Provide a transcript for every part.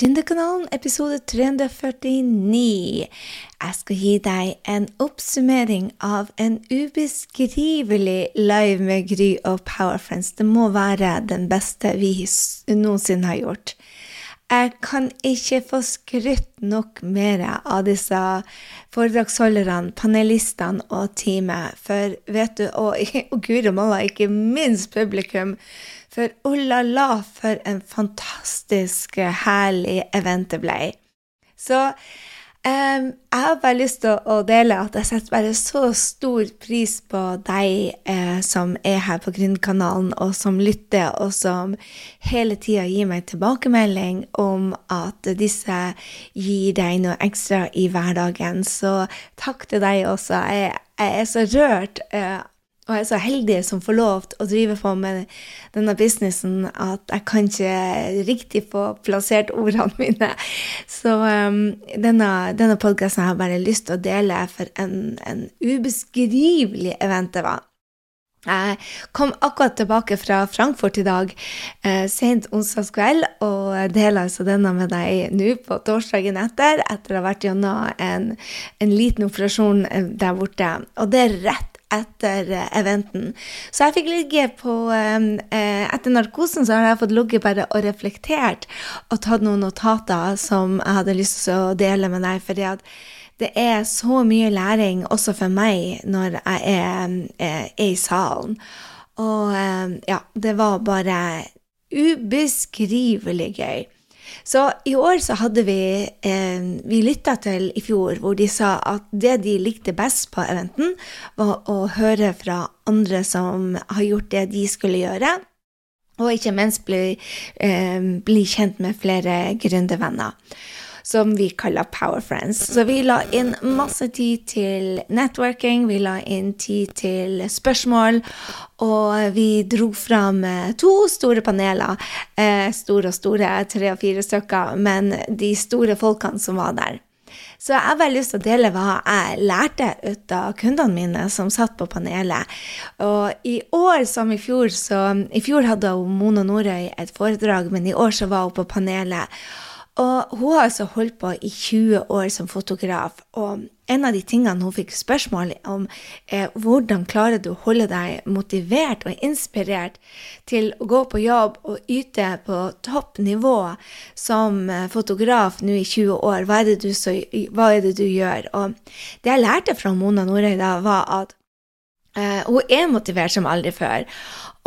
Gründerkanalen, episode 349. Jeg skal gi deg en oppsummering av en ubeskrivelig live med Gry og Powerfriends. Det må være den beste vi noensinne har gjort. Jeg kan ikke få skrytt nok mer av disse foredragsholderne, panelistene og teamet. For vet du, og, og guri malla, ikke minst publikum. For oh la la, for en fantastisk herlig event det ble. Så Um, jeg har bare lyst til å, dele at jeg setter bare så stor pris på deg eh, som er her på Gründkanalen, og som lytter, og som hele tida gir meg tilbakemelding om at disse gir deg noe ekstra i hverdagen. Så takk til deg også. Jeg, jeg er så rørt eh, og jeg er så heldig som får lov til å drive på med denne businessen at jeg kan ikke riktig få plassert ordene mine. Så um, denne, denne podkasten har jeg bare lyst til å dele for en, en ubeskrivelig event det var. Jeg kom akkurat tilbake fra Frankfurt i dag, eh, sent onsdagskveld, og deler altså denne med deg nå på torsdagen etter, etter å ha vært gjennom en, en liten operasjon eh, der borte. Og det er rett etter eh, eventen. Så jeg fikk ligge på eh, Etter narkosen så har jeg fått ligget bare og reflektert og tatt noen notater som jeg hadde lyst til å dele med deg. fordi at det er så mye læring også for meg når jeg er, er, er i salen. Og ja, det var bare ubeskrivelig gøy. Så i år så hadde vi eh, Vi lytta til i fjor hvor de sa at det de likte best på eventen, var å høre fra andre som har gjort det de skulle gjøre. Og ikke minst bli, eh, bli kjent med flere gründervenner som vi kaller Power Friends. Så vi la inn masse tid til networking, vi la inn tid til spørsmål, og vi dro fram to store paneler. Eh, store og store, tre og fire stykker, men de store folkene som var der. Så jeg har bare lyst til å dele hva jeg lærte ut av kundene mine som satt på panelet. Og i år som i fjor, så I fjor hadde Mona Norøy et foredrag, men i år så var hun på panelet. Og hun har altså holdt på i 20 år som fotograf. Og en av de tingene hun fikk spørsmål om, er hvordan klarer du å holde deg motivert og inspirert til å gå på jobb og yte på topp nivå som fotograf nå i 20 år? Hva er det du, så, er det du gjør? Og det jeg lærte fra Mona Norøy da, var at Uh, hun er motivert som aldri før.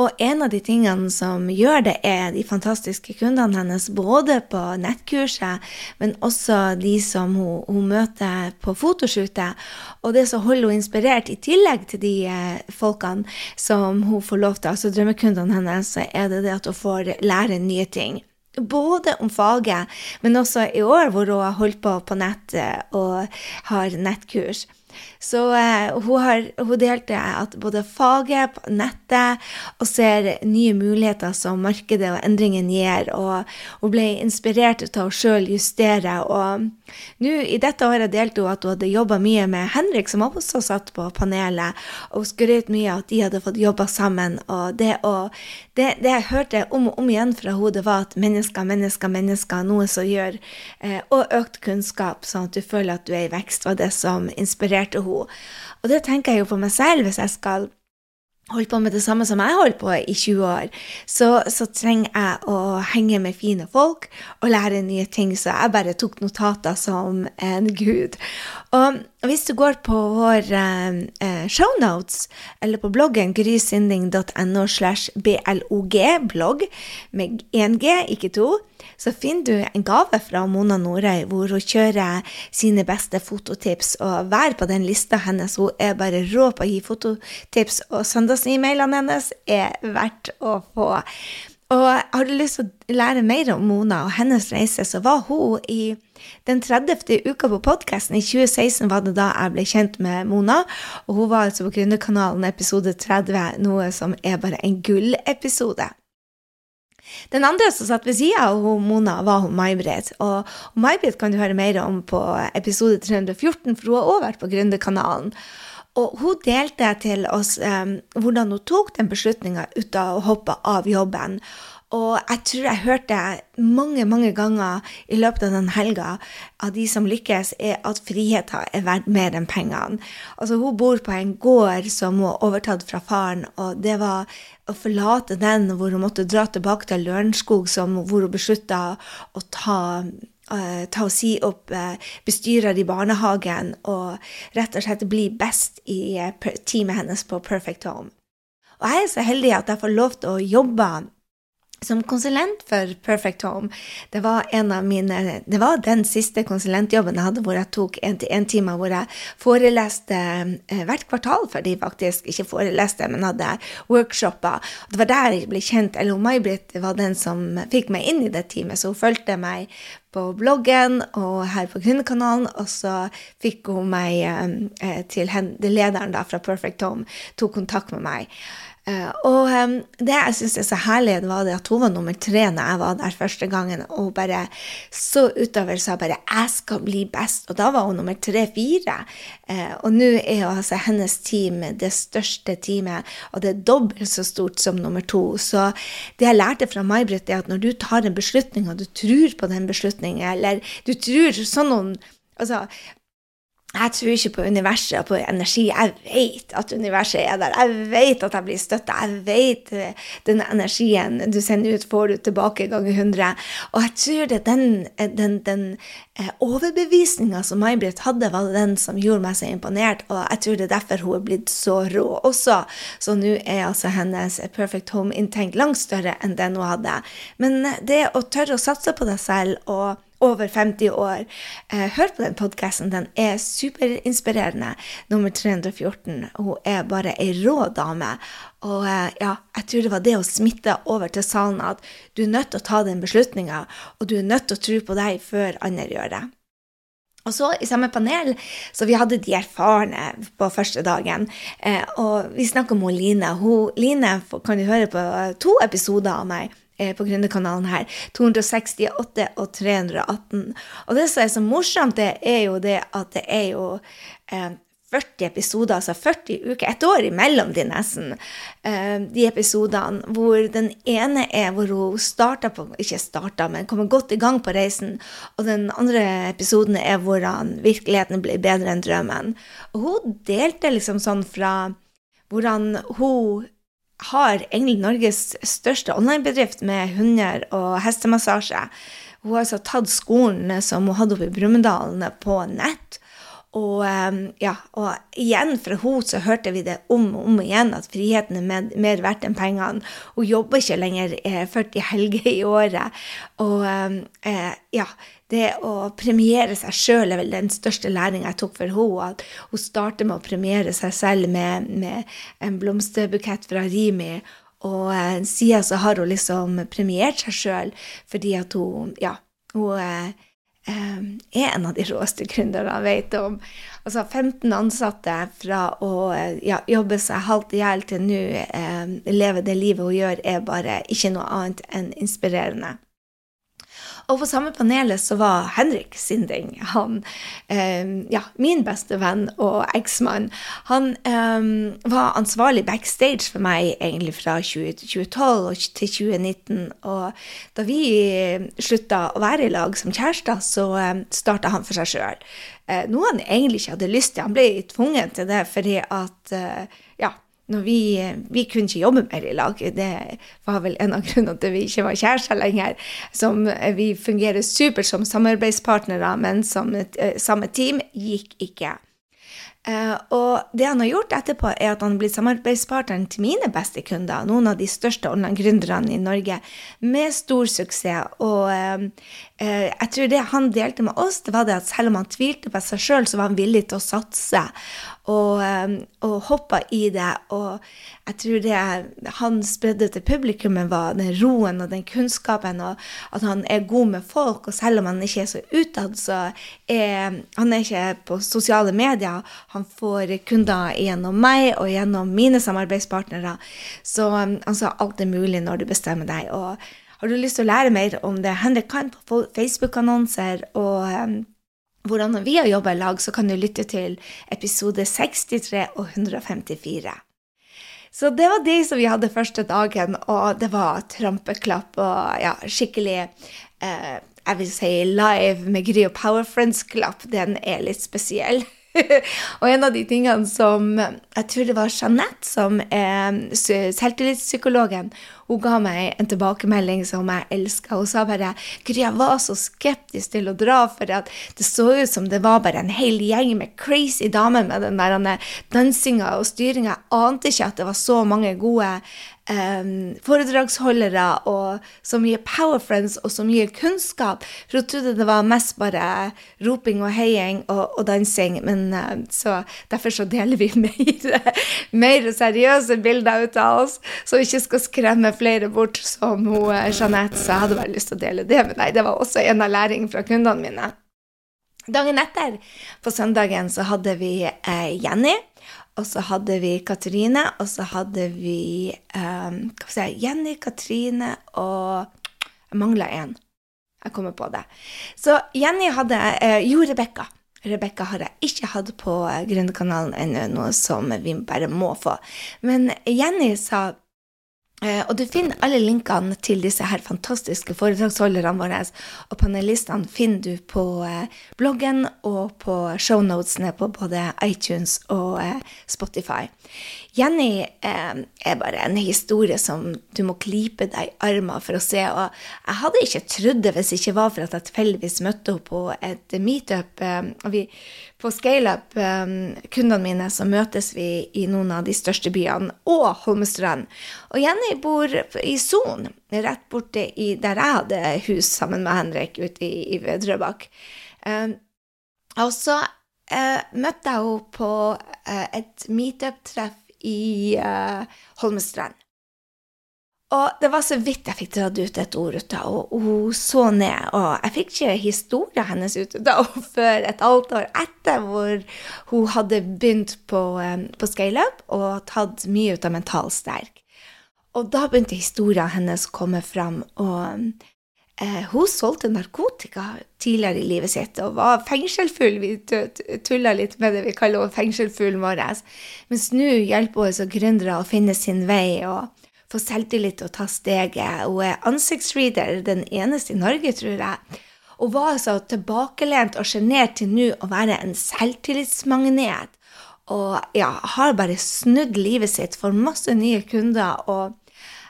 Og en av de tingene som gjør det, er de fantastiske kundene hennes, både på nettkurset, men også de som hun, hun møter på fotoshootet. Og det som holder hun inspirert, i tillegg til de eh, folkene som hun får lov til, altså drømmekundene hennes, så er det det at hun får lære nye ting. Både om faget, men også i år hvor hun har holdt på på nett og har nettkurs. Så eh, hun, har, hun, delte at både faget, på nettet og ser nye muligheter som markedet og endringen gir. Og hun ble inspirert til å sjøl justere. Og nå i dette året delte hun at hun hadde jobba mye med Henrik, som også satt på panelet, og skrøt mye at de hadde fått jobba sammen. Og det, og det, det, jeg hørte om og om igjen fra hodet, var at mennesker, mennesker, mennesker, noe som gjør eh, Og økt kunnskap, sånn at du føler at du er i vekst, var det som inspirerte henne. Og det tenker jeg jo på meg selv hvis jeg skal holdt på med det samme som jeg holdt på i 20 år, så, så, trenger jeg å henge med fine folk og lære nye ting. Så jeg bare tok notater som en gud. Og hvis du går på vår eh, eh shownotes, eller på bloggen grysynding.no slash blog, med 1G, ikke to, så finner du en gave fra Mona Norøy hvor hun kjører sine beste fototips. Og vær på den lista hennes. Hun er bare rå på å gi fototips, og søndags-e-mailene hennes er verdt å få. Og har du lyst til å lære mer om Mona og hennes reise, så var hun i den 30. uka på podkasten. I 2016 var det da jeg ble kjent med Mona. Og hun var altså på Gründerkanalen episode 30, noe som er bare en gullepisode. Den andre som satt ved sida av Mona, var May-Britt. Og, May-Britt kan du høre mer om på episode 314, for hun har også vært på Gründerkanalen. Og hun delte til oss um, hvordan hun tok den beslutninga ut av å hoppe av jobben. Og jeg tror jeg hørte mange, mange ganger i løpet av den helga av de som lykkes, er at friheten er verdt mer enn pengene. Altså, hun bor på en gård som hun har overtatt fra faren, og det var å forlate den hvor hun måtte dra tilbake til Lørenskog, hvor hun beslutta å ta uh, ta og si opp uh, bestyrer i barnehagen og rett og slett bli best i uh, teamet hennes på Perfect Home. Og jeg er så heldig at jeg får lov til å jobbe som konsulent for Perfect Home. Det var, mine, det var den siste konsulentjobben jeg hadde hvor jeg tok én-til-én-timer hvor jeg foreleste eh, hvert kvartal for de faktisk. Ikke foreleste, men hadde workshopper. Det var der jeg ble kjent. Eller May-Britt var den som fikk meg inn i det teamet, så hun fulgte meg på bloggen og her på Gründerkanalen, og så fikk hun meg eh, til lederen da, fra Perfect Home, tok kontakt med meg. Uh, og um, det jeg syns er så herlig, var det at hun var nummer tre når jeg var der første gangen. Og hun bare så utover sa bare 'jeg skal bli best'. Og da var hun nummer tre-fire. Uh, og nå er altså hennes team det største teamet, og det er dobbelt så stort som nummer to. Så det jeg lærte fra May-Britt, er at når du tar en beslutning, og du tror på den beslutningen, eller du tror sånn noen Altså, jeg tror ikke på universet og på energi. Jeg vet at universet er der. Jeg vet at jeg blir støtta. Jeg vet eh, den energien du sender ut, får du tilbake ganger 100. Og jeg tror det er den, eh, den, den eh, overbevisninga som May-Britt hadde, var den som gjorde meg så imponert. Og jeg tror det er derfor hun er blitt så rå også. Så nå er altså hennes Perfect Home-inntekt langt større enn den hun hadde. Men det å tørre å satse på deg selv og over 50 år. Eh, hør på den podkasten. Den er superinspirerende. Nummer 314. Hun er bare ei rå dame. Og eh, ja, jeg tror det var det å smitte over til salen at du er nødt til å ta den beslutninga, og du er nødt til å tro på deg før andre gjør det. Og så i samme panel, så vi hadde de erfarne på første dagen. Eh, og vi snakka om Line. Hun, Line kan du høre på to episoder av meg på Gründerkanalen her. 268 og 318. Og det som er så morsomt, det er jo det at det er jo eh, 40 episoder, altså 40 uker, et år imellom de nesten, eh, de episodene hvor den ene er hvor hun starta på Ikke starta, men kommer godt i gang på reisen. Og den andre episoden er hvordan virkeligheten blir bedre enn drømmen. Og hun delte liksom sånn fra hvordan hun har egentlig Norges største onlinebedrift med hunder og hestemassasje. Hun har altså tatt skolen som hun hadde oppe i Brumunddal, på nett. Og, ehm, ja, og igjen fra henne så hørte vi det om og om igjen, at friheten er med, mer verdt enn pengene. Hun jobber ikke lenger 40 eh, helger i året. Og ehm, eh, ja, det å premiere seg sjøl er vel den største læringa jeg tok for henne. At hun starter med å premiere seg selv med, med en blomsterbukett fra Rimi. Og eh, siden så har hun liksom premiert seg sjøl fordi at hun, ja, hun eh, Ehm, er en av de råeste gründerne jeg vet om. Altså 15 ansatte fra å ja, jobbe seg halvt i hjel til nå eh, leve det livet hun gjør, er bare ikke noe annet enn inspirerende. Og på samme panelet så var Henrik Sinding, han, eh, ja, min beste venn og eksmann, han eh, var ansvarlig backstage for meg egentlig fra 2012 til 2019. Og da vi slutta å være i lag som kjærester, så eh, starta han for seg sjøl. Eh, noe han egentlig ikke hadde lyst til. Han ble tvunget til det fordi at eh, ja, når vi, vi kunne ikke jobbe mer i lag. Det var vel en av grunnene til at vi ikke var kjærester lenger. Som vi fungerer supert som samarbeidspartnere, men som et, eh, samme team gikk ikke. Uh, og det han har gjort etterpå, er at han har blitt samarbeidspartneren til mine beste kunder, noen av de største online-gründerne i Norge, med stor suksess. Og uh, uh, jeg tror det han delte med oss, det var det at selv om han tvilte på seg sjøl, så var han villig til å satse og, um, og hoppa i det. Og jeg tror det han spredde til publikummet, var den roen og den kunnskapen, og at han er god med folk. Og selv om han ikke er så utad, så er han er ikke på sosiale medier. Han får kunder gjennom meg og gjennom mine samarbeidspartnere. Så um, altså, alt er mulig når du bestemmer deg. og har du lyst til å lære mer om det, Henrik kan på Facebook-annonser og um, hvordan vi har jobba i lag, så kan du lytte til episode 63 og 154. Så det var de som vi hadde første dagen, og det var trampeklapp og ja, skikkelig eh, jeg vil si live med Gry og Power Friends-klapp. Den er litt spesiell. og en av de tingene som Jeg tror det var Jeanette som er selvtillitspsykologen. Hun ga meg en tilbakemelding som jeg elska. Hun sa bare Gry, jeg var så skeptisk til å dra, for det så ut som det var bare en hel gjeng med crazy damer med den der dansinga og styringa. Jeg ante ikke at det var så mange gode um, foredragsholdere og så mye Power Friends og så mye kunnskap. For hun trodde det var mest bare roping og heiing og, og dansing. Men uh, så derfor så deler vi mer, mer seriøse bilder ut av oss, så vi ikke skal skremme flere bort som hun, uh, Jeanette. Så jeg hadde bare lyst til å dele det med deg. Det var også en av læringene fra kundene mine. Dagen etter, på søndagen, så hadde vi eh, Jenny. Og så hadde vi Katrine, og så hadde vi um, si, Jenny, Katrine og Jeg mangla én. Jeg kommer på det. Så Jenny hadde uh, Jo, Rebekka. Rebekka har jeg ikke hatt på Grønnekanalen Gründerkanalen ennå, noe som vi bare må få. Men Jenny sa Eh, og du finner alle linkene til disse her fantastiske foredragsholderne våre og panelistene finner du på eh, bloggen og på shownotene på både iTunes og eh, Spotify. Jenny er bare en historie som du må klype deg i armen for å se. Og jeg hadde ikke trodd det hvis det ikke var for at jeg tilfeldigvis møtte henne på et meetup. og vi på ScaleUp, kundene mine, så møtes vi i noen av de største byene og Holmestrand. Og Jenny bor i Son, rett borte i, der jeg hadde hus sammen med Henrik ute i, i Drøbak. Eh, og så uh, møtte jeg henne på uh, et meetup-treff i uh, Holmestrand. Og det var så vidt jeg fikk dratt ut et ord ut av henne, og hun så ned. Og jeg fikk ikke historien hennes ut av henne før et halvt år etter, hvor hun hadde begynt på, um, på scaleup og tatt mye ut av Mental Sterk. Og da begynte historien hennes å komme fram. Og hun solgte narkotika tidligere i livet sitt og var fengselfull. Vi tulla litt med det vi kaller henne fengselsfuglen vår. Mens nå hjelper hun gründere å finne sin vei og få selvtillit og ta steget. Hun er ansiktsreader, den eneste i Norge, tror jeg. Og var altså tilbakelent og sjenert til nå å være en selvtillitsmagnet. Og ja, har bare snudd livet sitt for masse nye kunder. og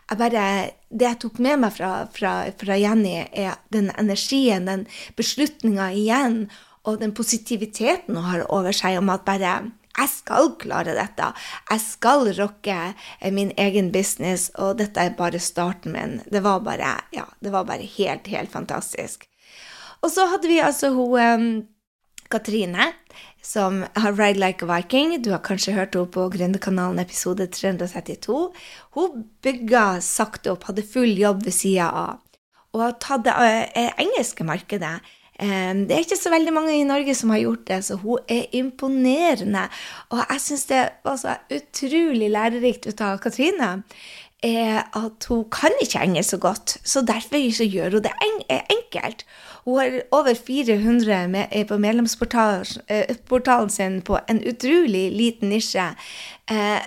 jeg bare, det jeg tok med meg fra, fra, fra Jenny, er den energien, den beslutninga igjen, og den positiviteten hun har over seg om at bare jeg skal klare dette. Jeg skal rocke min egen business, og dette er bare starten min. Det var bare, ja, det var bare helt, helt fantastisk. Og så hadde vi altså hun Katrine, som har Ride Like a Viking. Du har kanskje hørt henne på Gründerkanalen episode 332. Hun bygga sakte opp, hadde full jobb ved sida av, og har tatt det eh, engelske markedet. Det er ikke så veldig mange i Norge som har gjort det, så hun er imponerende. Og jeg syns det var så utrolig lærerikt ut av Katrine at hun kan ikke engelsk så godt, så derfor så gjør hun det enkelt. Hun har over 400 med, på medlemsportalen eh, sin på en utrolig liten nisje. Eh,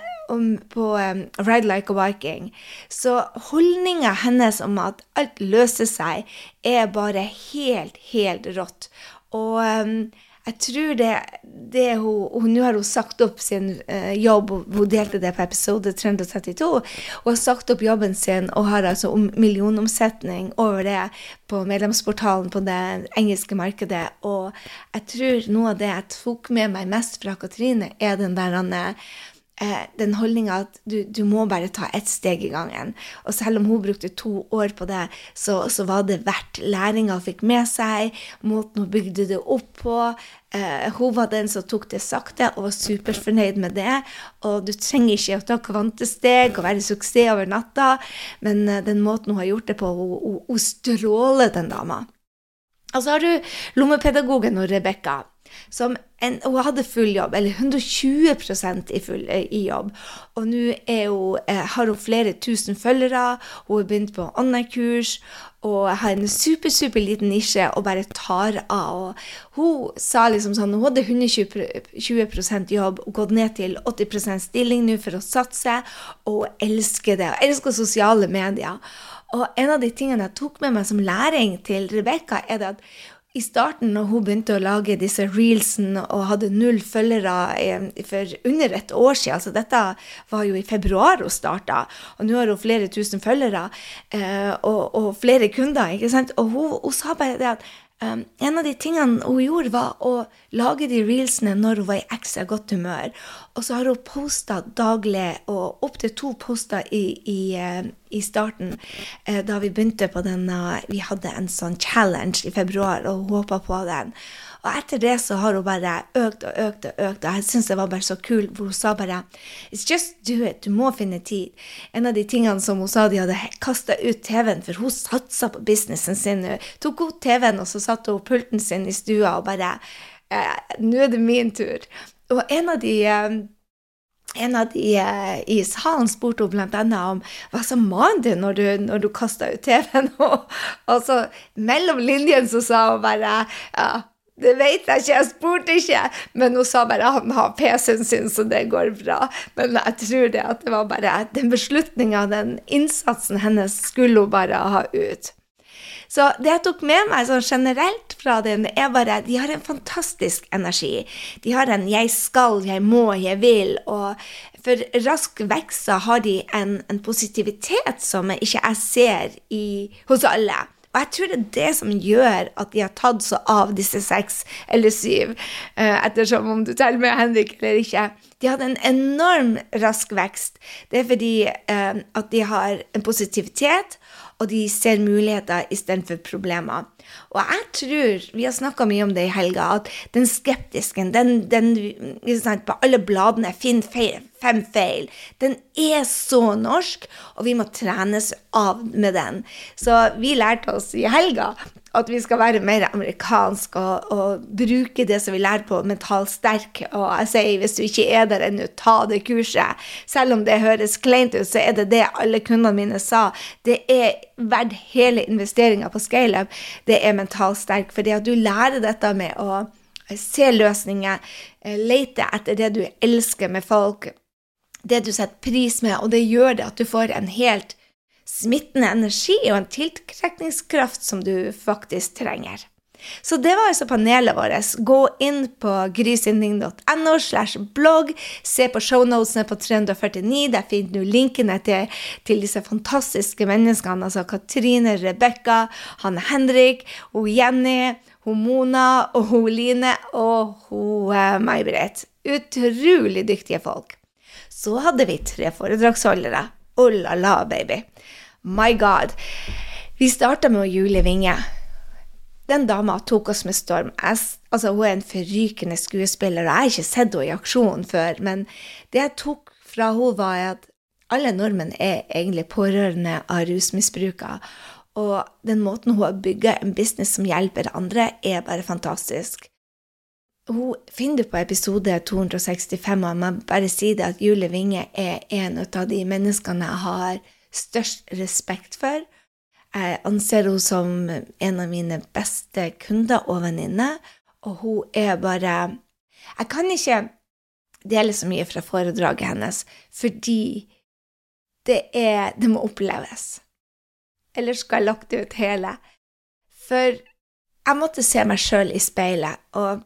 på um, Ride Like a Viking. Så holdninga hennes om at alt løser seg, er bare helt, helt rått. Og um, jeg tror det, det hun, Nå har hun sagt opp sin uh, jobb, hun delte det på episode 332. Hun har sagt opp jobben sin og har altså millionomsetning over det på medlemsportalen på det engelske markedet. Og jeg tror noe av det jeg tok med meg mest fra Katrine, er den der han... eh, den holdninga at du, du, må bare ta ett steg i gangen. Og selv om hun brukte to år på det, så, så var det verdt læringa hun fikk med seg, måten hun bygde det opp på. Eh, hun var den som tok det sakte og var superfornøyd med det. Og du trenger ikke å ta kvantesteg og være suksess over natta, men eh, den måten hun har gjort det på, hun, hun, hun stråler, den dama. Og så har du lommepedagogen og Rebekka. som en, hun hadde full jobb, eller 120% i, full, i jobb. Og nå eh, har hun flere tusen følgere, hun har begynt på online-kurs og har en super, super liten nisje og bare tar av. Og hun sa liksom sånn Hun hadde 120% jobb og gått ned til 80% stilling nå for å satse, og elsker det. Og elsker sosiale medier. Og en av de tingene jeg tok med meg som læring til Rebekka, er det at i starten, når hun begynte å lage disse reelsene og hadde null følgere eh, for under et år siden altså Dette var jo i februar hun starta, og nå har hun flere tusen følgere eh, og, og, flere kunder. ikke sant? Og hun, hun sa bare det at Um, en av de tingene hun gjorde, var å lage de reelsene når hun var i ekstra godt humør. Og så har hun posta daglig, og opptil to poster i, i, uh, i starten uh, da vi begynte på denne Vi hadde en sånn challenge i februar, og hun håpa på den. Og etter det så har hun bare økt og økt og økt, og jeg syns det var bare så kult, hvor hun sa bare It's just do it. Du må finne tid. En av de tingene som hun sa de hadde kasta ut TV-en, for hun satsa på businessen sin nå. Tok hun TV-en, og så satte hun pulten sin i stua og bare eh, Nå er det min tur. Og en av de eh, en av de eh, i salen spurte hun bl.a. om hva som mannen din når du, når du kasta ut TV-en. Og, og så mellom linjene så sa hun bare ja, det vet jeg ikke, jeg spurte ikke. Men hun sa bare han har PC-en sin, så det går bra. Men jeg tror det at det var bare den beslutninga, den innsatsen hennes, skulle hun bare ha ut. Så det jeg tok med meg sånn generelt fra den, er bare at de har en fantastisk energi. De har en 'jeg skal', 'jeg må', 'jeg vil'. Og for rask vekst så har de en, en positivitet som jeg ikke jeg ser i, hos alle. Og jeg tror det er det som gjør at de har tatt så av disse seks eller syv, eh, ettersom om du teller med Henrik eller ikke. De hadde en enorm rask vekst. Det er fordi eh, at de har en positivitet, og de ser muligheter istedenfor problemer. Og jeg tror, vi har snakka mye om det i helga, at den skeptisken, den, den sant, på alle bladene finn feil, fem feil, den er så norsk, og vi må trenes av med den. Så vi lærte oss i helga at vi skal være mer amerikansk og, og, bruke det som vi lærer på Mental Sterk. Og jeg sier hvis du ikke er der ennå, ta det kurset. Selv om det høres kleint ut, så er det det alle kundene mine sa. Det er verdt hele investeringa på scaleup. Det er Mental Sterk. det at du lærer dette med å se løsninger, eh, lete etter det du elsker med folk, det du setter pris med, og det gjør det at du får en helt smittende energi og en tiltrekningskraft som du faktisk trenger. Så det var altså panelet vårt. Gå inn på grysynding.no slash blogg. Se på shownotene på 349. Der finner du linkene til, til, disse fantastiske menneskene. Altså Katrine, Rebekka, Hanne Henrik, hun Jenny, hun Mona og Line og hun uh, May-Britt. Utrolig dyktige folk. Så hadde vi tre foredragsholdere. Oh la la, baby. My God. Vi starta med Julie Winge. Den dama tok oss med storm. Jeg, altså, hun er en forrykende skuespiller, og jeg har ikke sett henne i aksjon før. Men det jeg tok fra henne, var at alle nordmenn er egentlig pårørende av rusmisbrukere. Og den måten hun har bygga en business som hjelper andre, er bare fantastisk. Hun finner du på episode 265, og jeg må bare si det at Julie Winge er en av de menneskene jeg har størst respekt for. Jeg anser henne som en av mine beste kunder og venninner, og hun er bare Jeg kan ikke dele så mye fra foredraget hennes, fordi det er Det må oppleves. Ellers skal jeg lagt ut hele. For jeg måtte se meg sjøl i speilet, og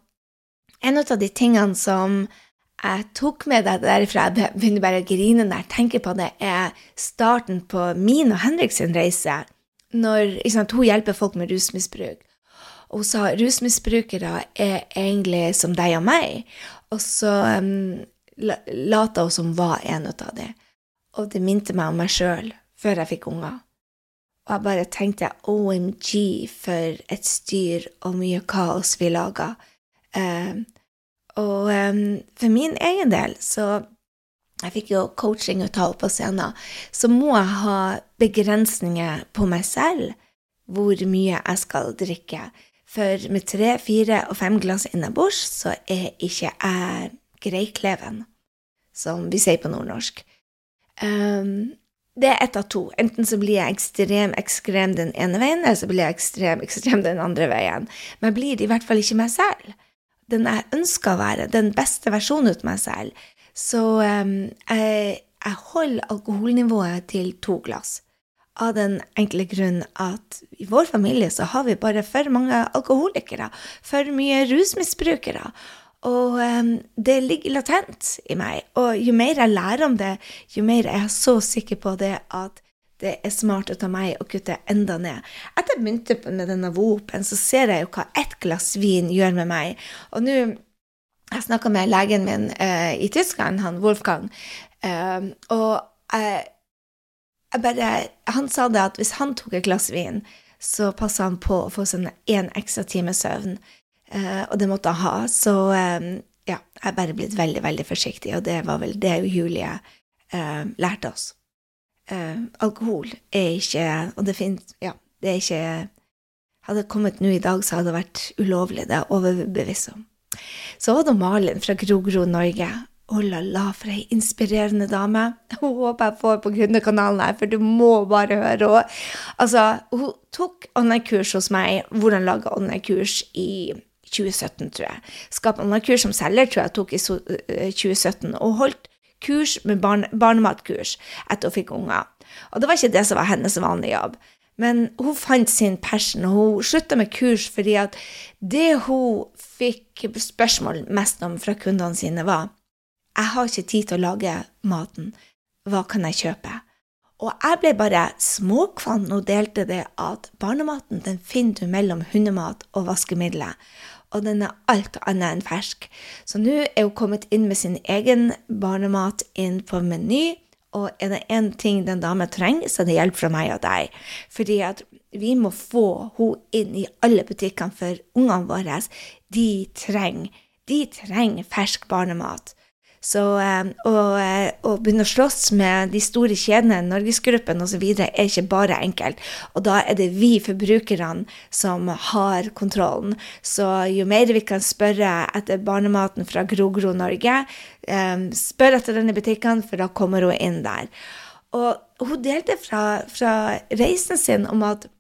en av de tingene som jeg tok med deg derfra, jeg begynner bare å grine når jeg tenker på det, er starten på min og Henriks reise. Når sant, hun hjelper folk med rusmisbruk. Hun sa rusmisbrukere er egentlig som deg og meg. Og så um, lata hun som var en av dem. Og det minte meg om meg sjøl før jeg fikk unger. Og jeg bare tenkte OMG for et styr og mye kaos vi laga. Um, og um, for min egen del, så jeg fikk jo coaching og tall på scenen, så må jeg ha begrensninger på meg selv hvor mye jeg skal drikke. For med tre, fire og fem glass innabords så er ikke jeg greikleven, som vi sier på nordnorsk. Um, det er ett av to. Enten så blir jeg ekstrem ekskrem den ene veien, eller så blir jeg ekstrem ekstrem den andre veien. Men jeg blir i hvert fall ikke meg selv. Den jeg ønsker å være, den beste versjonen av meg selv. Så um, jeg, jeg, holder alkoholnivået til to glass. Av den enkle grunn at i vår familie så har vi bare for mange alkoholikere. For mye rusmisbrukere. Og um, det ligger latent i meg. Og jo mer jeg lærer om det, jo mer er jeg så sikker på det at det er smart av meg å kutte enda ned. Etter jeg begynte med denne Vopen, så ser jeg jo hva ett glass vin gjør med meg. Og nå Jeg snakka med legen min uh, i Tyskland, han Wolfgang, uh, og uh, jeg bare Han sa det at hvis han tok et glass vin, så passa han på å få seg én ekstra time søvn. Uh, og det måtte han ha. Så um, ja, jeg er bare blitt veldig, veldig forsiktig, og det var vel det Julie uh, lærte oss. Uh, alkohol er ikke Og det finnes Ja, det er ikke Hadde det kommet nå i dag, så hadde det vært ulovlig. Det er jeg overbevist om. Så var det Malin fra Grogro, Norge. Å la la, for ei inspirerende dame. Hun håper jeg får på Kundekanalen her, for du må bare høre henne. Altså, hun tok online-kurs hos meg, hvordan lage online-kurs i 2017, tror jeg. Skap online-kurs som selger tror jeg tok i 2017, og holdt kurs med barne, barnematkurs etter hun fikk unger. Og det var ikke det som var hennes vanlige jobb. Men hun fant sin passion, og hun slutta med kurs fordi at det hun fikk spørsmål mest om fra kundene sine, var jeg har ikke tid til å lage maten, hva kan jeg kjøpe? Og jeg ble bare småkvann og delte det at barnematen den finner du mellom hundemat og vaskemiddelet og den er alt annet enn fersk. Så nå er hun kommet inn med sin egen barnemat inn på Meny, og er det én ting den dama trenger, så det hjelp fra meg og deg. Fordi at vi må få henne inn i alle butikkene, for ungene våre, de trenger, de trenger fersk barnemat. Så eh, eh, å, begynne å slåss med de store kjedene, Norgesgruppen osv., er ikke bare enkelt. Og da er det vi forbrukerne som har kontrollen. Så jo mer vi kan spørre etter barnematen fra Grogro Norge, eh, spør etter denne butikken, for da kommer hun inn der. Og hun delte fra, fra reisen sin om at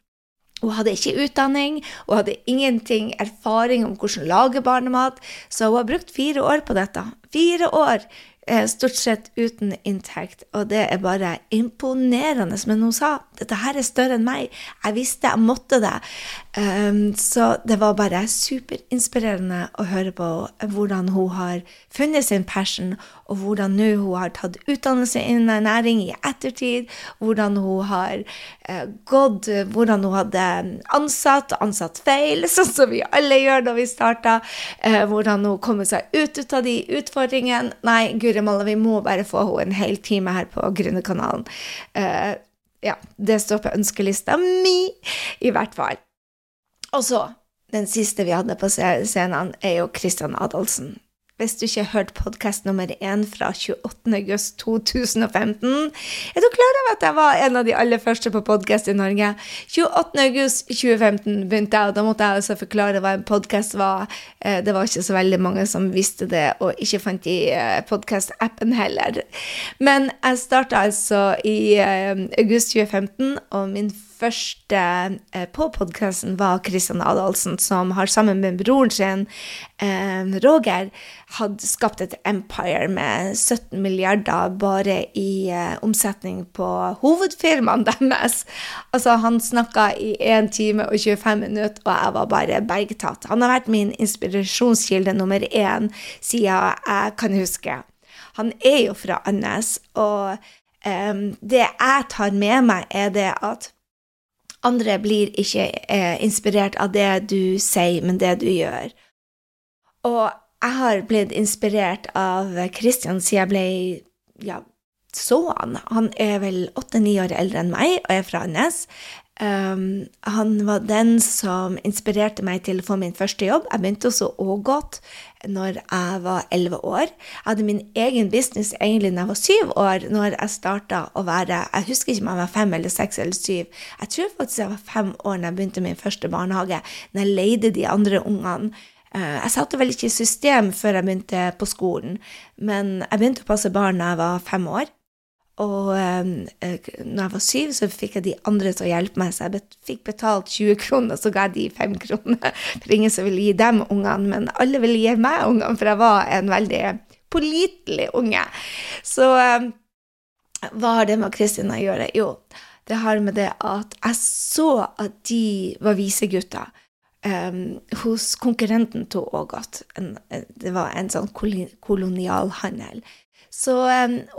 hun hadde ikke utdanning, hun hadde ingenting erfaring om hvordan lage barnemat, så hun har brukt fire år på dette. Fire år stort sett uten inntekt, og det er bare imponerende. Men hun sa dette her er større enn meg. Jeg visste jeg måtte det. Um, så det var bare superinspirerende å høre på hvordan hun har funnet sin passion, og hvordan nå hun har tatt utdannelse innen næring i ettertid, hvordan hun har uh, gått, hvordan hun hadde ansatt ansatt feil, sånn som vi alle gjør når vi starter, uh, hvordan hun kommer seg ut, ut av de utfordringene. Nei, guri Malla, vi må bare få henne en hel time her på Gründerkanalen. Uh, ja, det står på ønskelista mi, i hvert fall. Og så, den siste vi hadde på scenen, er jo Christian Adolfsen. Hvis du ikke har hørt podkast nummer én fra 28. august 2015, er du klar over at jeg var en av de aller første på podkast i Norge? 28. august 2015 begynte jeg, og da måtte jeg altså forklare hva en podkast var. Eh, det var ikke så veldig mange som visste det, og ikke fant i eh, podkast-appen heller. Men jeg starta altså i eh, august 2015, og min første eh, på podkasten var Kristian Adolfsen, som har sammen med broren sin, eh, Roger, hadde skapt et empire med 17 milliarder bare i eh, omsetning på hovedfirmaene deres. Altså, han snakka i 1 time og 25 minutter, og jeg var bare bergtatt. Han har vært min inspirasjonskilde nummer én siden jeg kan huske. Han er jo fra Andes, og um, det jeg tar med meg, er det at andre blir ikke eh, inspirert av det du sier, men det du gjør. Og jeg har blitt inspirert av Christian siden jeg ble ja, så han. Han er vel åtte-ni år eldre enn meg og er fra Nes. Um, han var den som inspirerte meg til å få min første jobb. Jeg begynte også Ågot når jeg var elleve år. Jeg hadde min egen business egentlig da jeg var syv år, når jeg starta å være Jeg husker ikke om jeg var fem eller seks eller syv. Jeg tror faktisk jeg var fem år da jeg begynte min første barnehage, når jeg leide de andre ungene. Uh, jeg satte vel ikke i system før jeg begynte på skolen, men jeg begynte å passe barn da jeg var fem år. Og eh, når jeg var syv, så fikk jeg de andre til å hjelpe meg, så jeg bet fikk betalt 20 kroner, så ga jeg de 5 kroner. For ingen som ville gi dem ungene, men alle ville gi meg ungene, for jeg var en veldig pålitelig unge. Så eh, hva har det med Kristin å gjøre? Jo, det har med det at jeg så at de var visegutter. Um, hos konkurrenten til Ågot. Det var en sånn kolonialhandel. Så,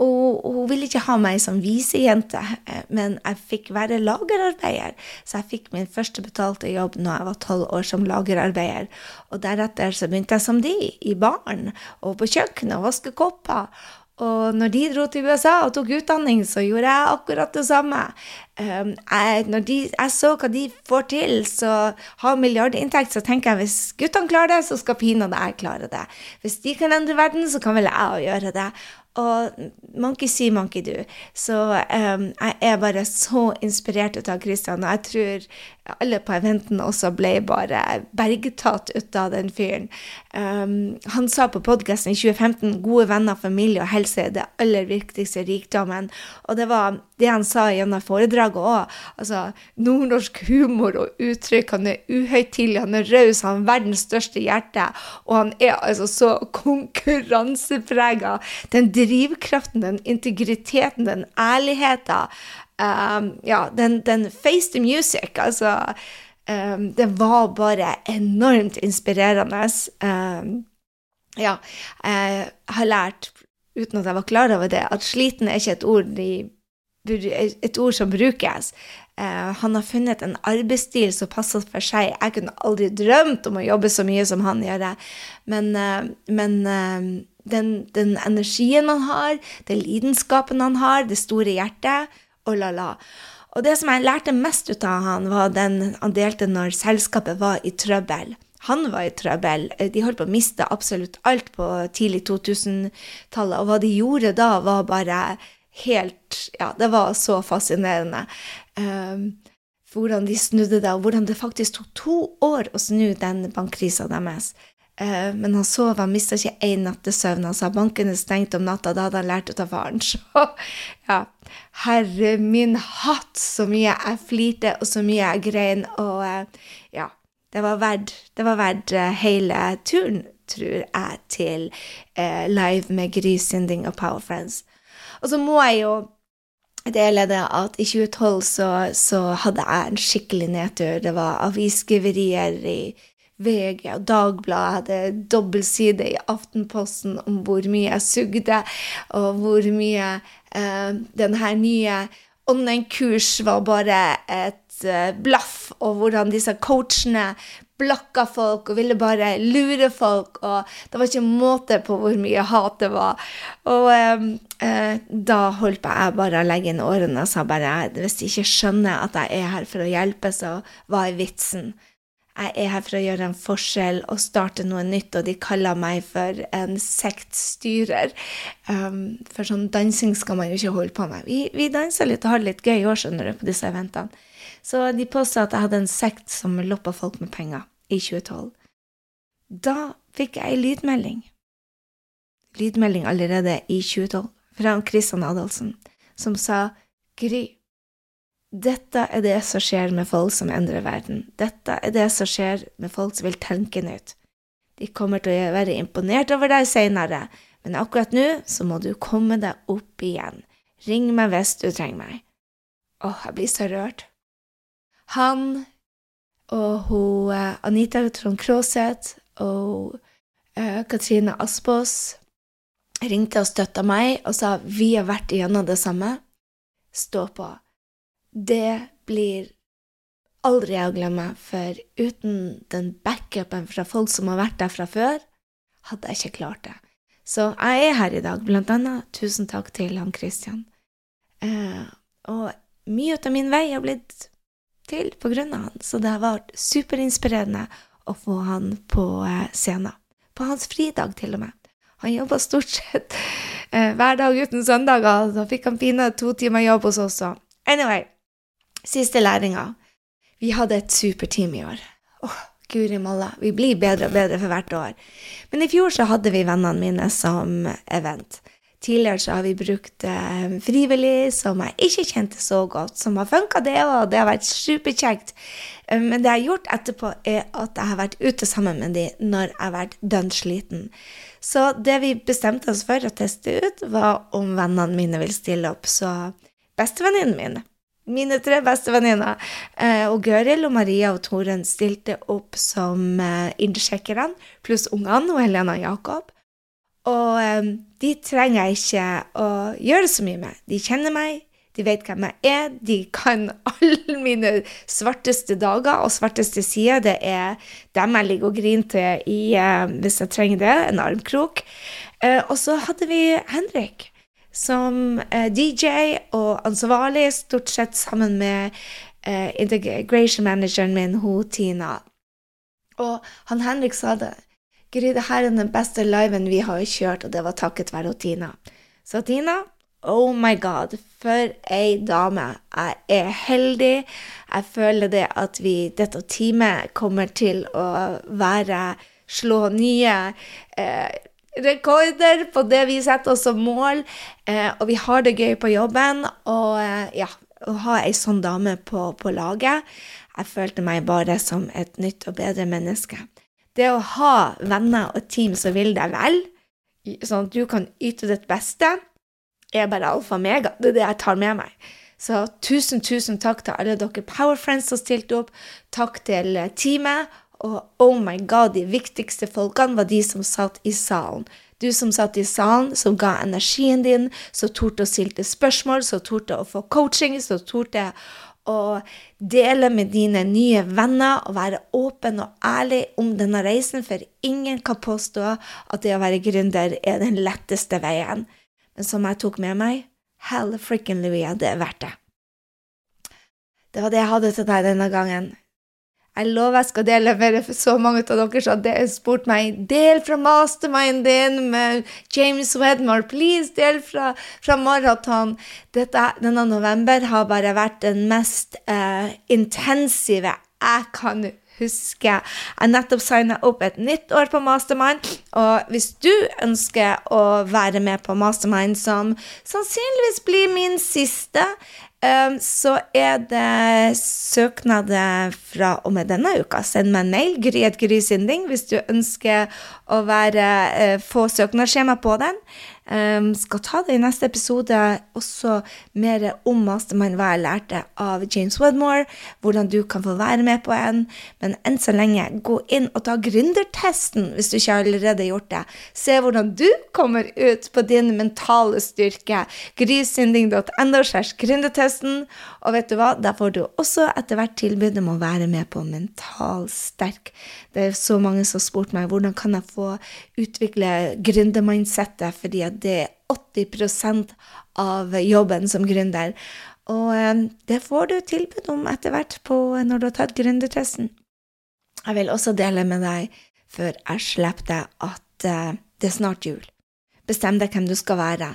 og, og, hun ville ikke ha meg som visejente, eh, men jeg fikk være lagerarbeider. Så jeg fikk min første betalte jobb når jeg var tolv år som lagerarbeider. Og deretter så begynte jeg som de, i baren og på kjøkkenet og vaske kopper. Og når de dro til USA og tok utdanning, så gjorde jeg akkurat det samme. Jeg, når de, jeg så hva de får til, så har milliardinntekt, så tenker jeg hvis guttene klarer det, så skal pinadø jeg klare det. Hvis de kan endre verden, så kan vel jeg gjøre det. Og monkey see, monkey do. Så um, jeg er bare så inspirert av Christian, og jeg tror alle på eventen også ble bare bergtatt ut av den fyren. Um, han sa på podkasten i 2015 gode venner, familie og helse er det aller viktigste rikdommen. Og det var det han sa gjennom foredraget òg. Altså, nordnorsk humor og uttrykk. Han er uhøytidelig, han er raus, han har verdens største hjerte. Og han er altså så konkurranseprega. Den drivkraften, den integriteten, den ærligheten. Um, ja, den, den face the music, altså um, Det var bare enormt inspirerende. Um, ja, jeg har lært, uten at jeg var klar over det, at sliten er ikke et ord, de, et ord som brukes. Uh, han har funnet en arbeidsstil som passer for seg. Jeg kunne aldri drømt om å jobbe så mye som han gjør. Men, uh, men uh, den, den, energien han har, den lidenskapen han har, det store hjertet og la-la. Og det som jeg lærte mest ut av han, var den han delte når selskapet var i trøbbel. Han var i trøbbel. De holdt på å miste absolutt alt på tidlig 2000-tallet, og hva de gjorde da, var bare helt Ja, det var så fascinerende. Um, hvordan de snudde det, og hvordan det faktisk tok to år å snu den bankkrisa deres. Uh, men han sov, han mista ikke én nattesøvn. Han sa banken er stengt om natta, da hadde han lært å ta faren. Så ja, Herre min hatt, så mye jeg flirte, og så mye jeg grein. Og eh, ja, det var verdt, det var verdt eh, hele turen, tror jeg, til eh, live med Gry Synding og Power Friends. Og så må jeg jo dele det at i 2012 så, så hadde jeg en skikkelig nedtur. Det var avisskriverier i VG og Dagbladet hadde dobbeltside i Aftenposten om hvor mye jeg sugde, og hvor mye eh, denne nye online-kurs var bare et eh, blaff, og hvordan disse coachene blakka folk og ville bare lure folk, og det var ikke måte på hvor mye hat det var. Og eh, eh, da holdt jeg bare å legge inn årene og sa bare hvis de ikke skjønner at jeg er her for å hjelpe, så hva er vitsen? Jeg er her for å gjøre en forskjell og starte noe nytt, og de kaller meg for en sektstyrer. Um, for sånn dansing skal man jo ikke holde på med. Vi, vi danser litt og har det litt gøy i år, skjønner du, på disse eventene. Så de påstod at jeg hadde en sekt som loppa folk med penger i 2012. Da fikk jeg ei lydmelding. Lydmelding allerede i 2012 fra Kristian Adolfsen, som sa Gry. Dette er det som skjer med folk som endrer verden. Dette er det som skjer med folk som vil tenke nytt. De kommer til å være imponert over deg seinere, men akkurat nå så må du komme deg opp igjen. Ring meg hvis du trenger meg. Åh, jeg blir så rørt. Han og hun eh, Anita Trond Kraaseth og uh, Katrine Aspås ringte og støtta meg og sa vi har vært igjennom det samme. Stå på det blir aldri å glemme, for uten den backupen fra folk som har vært der fra før, hadde jeg ikke klart det. Så jeg er her i dag, blant annet tusen takk til han Christian. Eh, og mye av min vei har blitt til på grunn av han, så det har vært superinspirerende å få han på eh, scenen. På hans fridag, til og med. Han jobba stort sett eh, hver dag uten søndager. Da fikk han fine to timer jobb hos oss også. Anyway, siste læringa. Vi hadde et superteam i år. Åh, guri malla. Vi blir bedre og bedre for hvert år. Men i fjor så hadde vi vennene mine som event. Tidligere så har vi brukt eh, frivillig som jeg ikke kjente så godt, som har funka, det òg, det har vært superkjekt. Eh, men det jeg har gjort etterpå, er at jeg har vært ute sammen med dem når jeg har vært dønn sliten. Så det vi bestemte oss for å teste ut, var om vennene mine vil stille opp. Så bestevenninnen min, mine tre beste venninner. og Gøril og Maria og Toren stilte opp som eh, innsjekkerne, pluss ungene og Helena og Jakob. Og um, de trenger jeg ikke å gjøre så mye med. De kjenner meg, de vet hvem jeg er, de kan alle mine svarteste dager og svarteste sider. Det er dem jeg ligger og griner til i, uh, hvis jeg trenger det, en armkrok. Og så hadde vi Henrik som uh, DJ og ansvarlig, stort sett sammen med integration manageren min, hun Tina. Og han Henrik sa det. Gry, det her er den beste liven vi har kjørt, og det var takket være Tina. Så Tina, oh my god, for ei dame. Jeg er heldig. Jeg føler det at vi, dette teamet kommer til å være Slå nye eh, rekorder på det vi setter oss som mål. Eh, og vi har det gøy på jobben. Og eh, ja, å ha ei sånn dame på, på laget Jeg følte meg bare som et nytt og bedre menneske. Det å ha venner og team som vil deg vel, sånn at du kan yte ditt beste, er bare alfa og mega. Det er det jeg tar med meg. Så tusen, tusen takk til alle dere Power Friends som stilte opp. Takk til teamet. Og oh my god, de viktigste folkene var de som satt i salen. Du som satt i salen, som ga energien din, som torde å stille spørsmål, som torde å få coaching, som torde å dele med dine nye venner og være åpen og ærlig om denne reisen, for ingen kan påstå at det å være gründer er den letteste veien. Men som jeg tok med meg, hell frikken Louia, det er verdt det. Det var det jeg hadde til deg denne gangen. Jeg lover jeg skal dele det for så mange av dere som har spurt meg del fra mastermind din med James Wedmore. Please, del fra, fra maraton. Denne november har bare vært den mest uh, intensive jeg kan huske. Jeg nettopp signa opp et nytt år på Mastermind, og hvis du ønsker å være med på Mastermind, som sannsynligvis blir min siste, Ehm, så er det søknader fra og med denne uka. Send meg en mail, gryetgrysinding, hvis du ønsker å være, eh, få søknadsskjema på den. Um, skal ta det i neste episode, også mer om Mastermind, hva jeg lærte av James Wedmore, hvordan du kan få være med på en. Men enn så lenge, gå inn og ta gründertesten hvis du ikke allerede har gjort det. Se hvordan du kommer ut på din mentale styrke. Grysynding.no slash gründertesten. Og vet du hva, der får du også etter hvert tilbud om å være med på Mental sterk. Det er så mange som har spurt meg hvordan kan jeg få utvikle gründermindsettet, fordi det er 80% av jobben som gründer. Og eh, det får du tilbud om etter hvert på, når du har tatt gründertesten. Jeg vil også dele med deg, før jeg slipper deg, at uh, det er snart jul. Bestem deg hvem du skal være.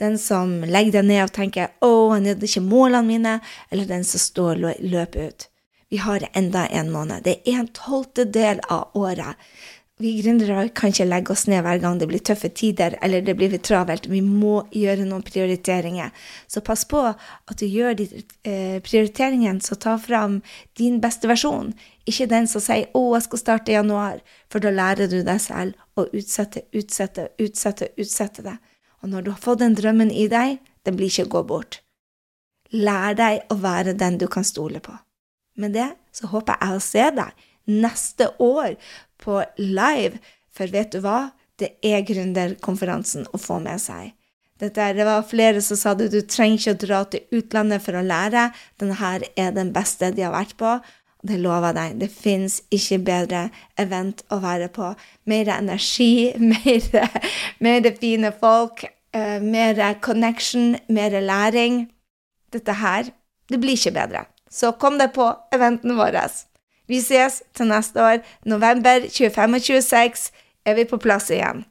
Den som legger deg ned og tenker 'Å, jeg nådde ikke målene mine', eller den som står og løper ut. Vi har enda en måned. Det er en tolvtedel av året. Vi gründere kan ikke legge oss ned hver gang det blir tøffe tider eller det blir vi travelt. Vi må gjøre noen prioriteringer. Så pass på at du gjør de eh, prioriteringene som tar fram din beste versjon. Ikke den som sier 'Å, jeg skal starte i januar', for da lærer du deg selv å utsette, utsette, utsette, utsette det. Og når du har fått den drømmen i deg, den blir ikke gå bort. Lær deg å være den du kan stole på. Med det så håper jeg å se deg neste år på live, for vet du hva? Det er gründerkonferansen å få med seg. Dette, det var flere som sa det, du trenger ikke å dra til utlandet for å lære. Denne her er den beste de har vært på. Det lover deg. Det fins ikke bedre event å være på. Mer energi, mer, fine folk, uh, mer connection, mer læring. Dette her, det blir ikke bedre. så kom deg på eventen vår. Vi ses til neste år. November 25 og 26 er vi på plass igjen.